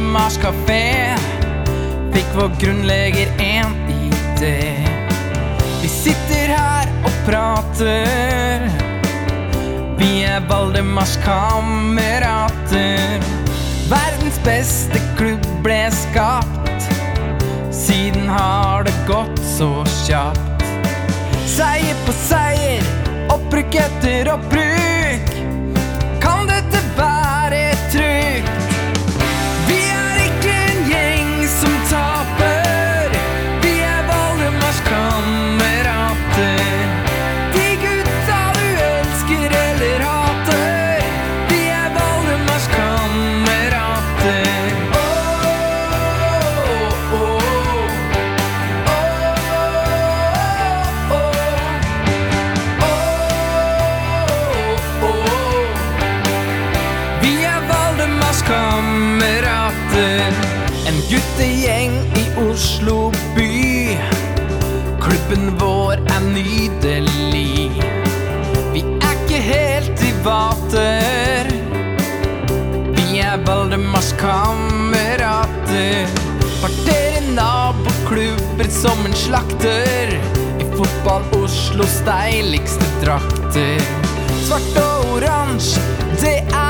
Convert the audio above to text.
Valdemars kafé fikk vår grunnlegger en idé. Vi sitter her og prater. Vi er Valdemars kamerater. Verdens beste klubb ble skapt. Siden har det gått så kjapt. Seier på seier, opprykk etter opprykk. En guttegjeng i Oslo by. Klubben vår er nydelig. Vi er ikke helt i vater. Vi er Valdemars kamerater. Parterer naboklubber som en slakter. I fotball Oslos deiligste drakter. Svart og oransje, det er